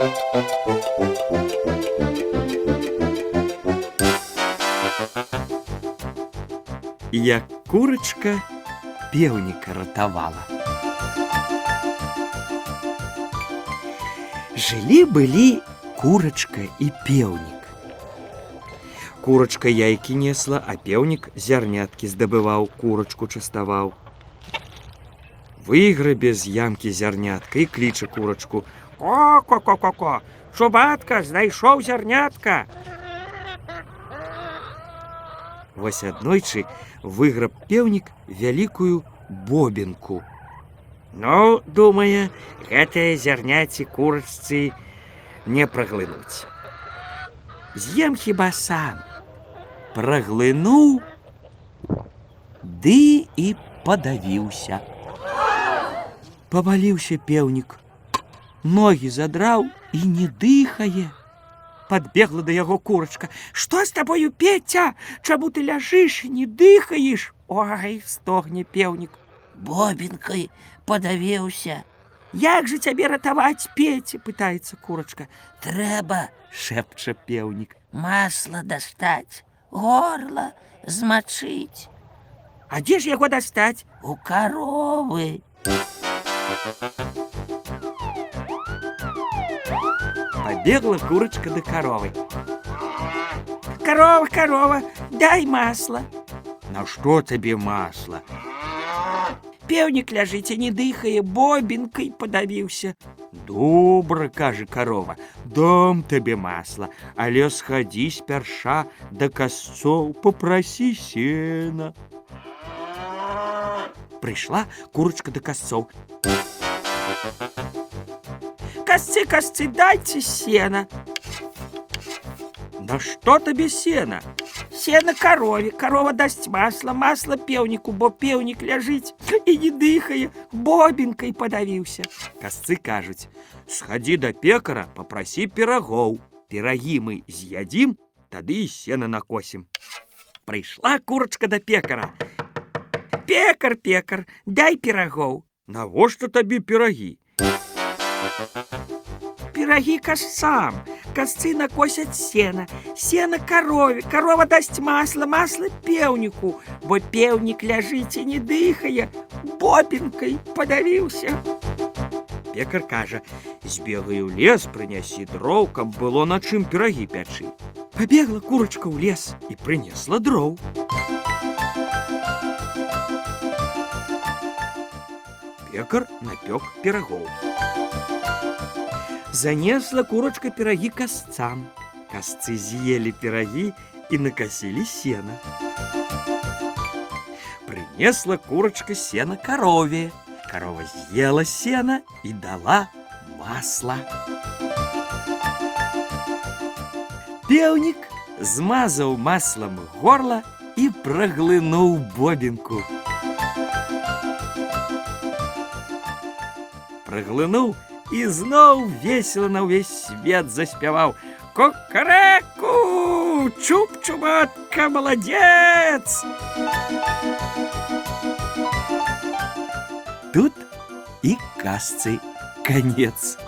Як курачка пеўніка ратавала. Жылі былі курачка і пеўнік. Курачка яйкі несла, а пеўнік зярняткі здабываў, курачку частаваў. Выйграбе з ямкі зярнятка і кліча курачку: курочку. Ко-ко-ко-ко-ко, чубатка, знайшоў зярнятка. Вось аднойчы выграб пеўнік вялікую бобінку. Ну, думае, гэтыя зярняці курачцы не праглынуць. З'ем хіба сам. Праглынуў, ды і падавіўся. Паваліўся пеўнік. Ногі задраў і не дыхае. Подбегла да яго курочка. Што з табою, Петя? Чаму ты ляжыш і не дыхаеш? Ой, стогне пеўнік. Бобінкай падавіўся. Як жа цябе ратаваць, Петя? пытаецца курочка. Трэба Шэпча пеўнік. масла дастаць, горла змачыць А дзе ж яго дастаць? у каровы. Побегла курочка до коровы. Корова, корова, дай масло. На что тебе масло? Певник ляжыць, а не дыхае, бобінкай падавіўся. Добра, кажа корова, дам табе масла, але схадзі спярша да касцоў, попрасі сена. Прыйшла курочка да касцоў. Касцы, касцы, дайце сена. На што табе сена? Сена корове, корова дасць масла, масла пеўніку, бо пеўнік ляжыць і не дыхае, бобінкай падавіўся. Касцы кажуць: схадзі да пекара, попрасі пірагоў. Пірагі мы з'ядзім, тады і сена накосім. Прыйшла курочка да пекара. Пекар, пекар, дай пірагоў. Навошта табе пірагі? Пироги косцам, косцы накосят сено, сено корове, корова дасть масло, масло певнику, бо певник ляжить и не дыхая, бобинкой подавился. Пекар кажа, збегай у лес, прынясі дроў, каб было на чым пірагі пячы. Пабегла курочка ў лес і прынесла дроў. Пекар напёк пірагоў. Занесла курочка пироги косцам. Косцы съели пироги и накосили сено. Принесла курочка сено корове. Корова съела сено и дала масло. Певник змазал маслом горло и проглынул бобинку. Проглынул і зноў весела на ўвесь свет заспяваў Кокарэку! Чуп-чубатка, маладзец! Тут і казцы канец.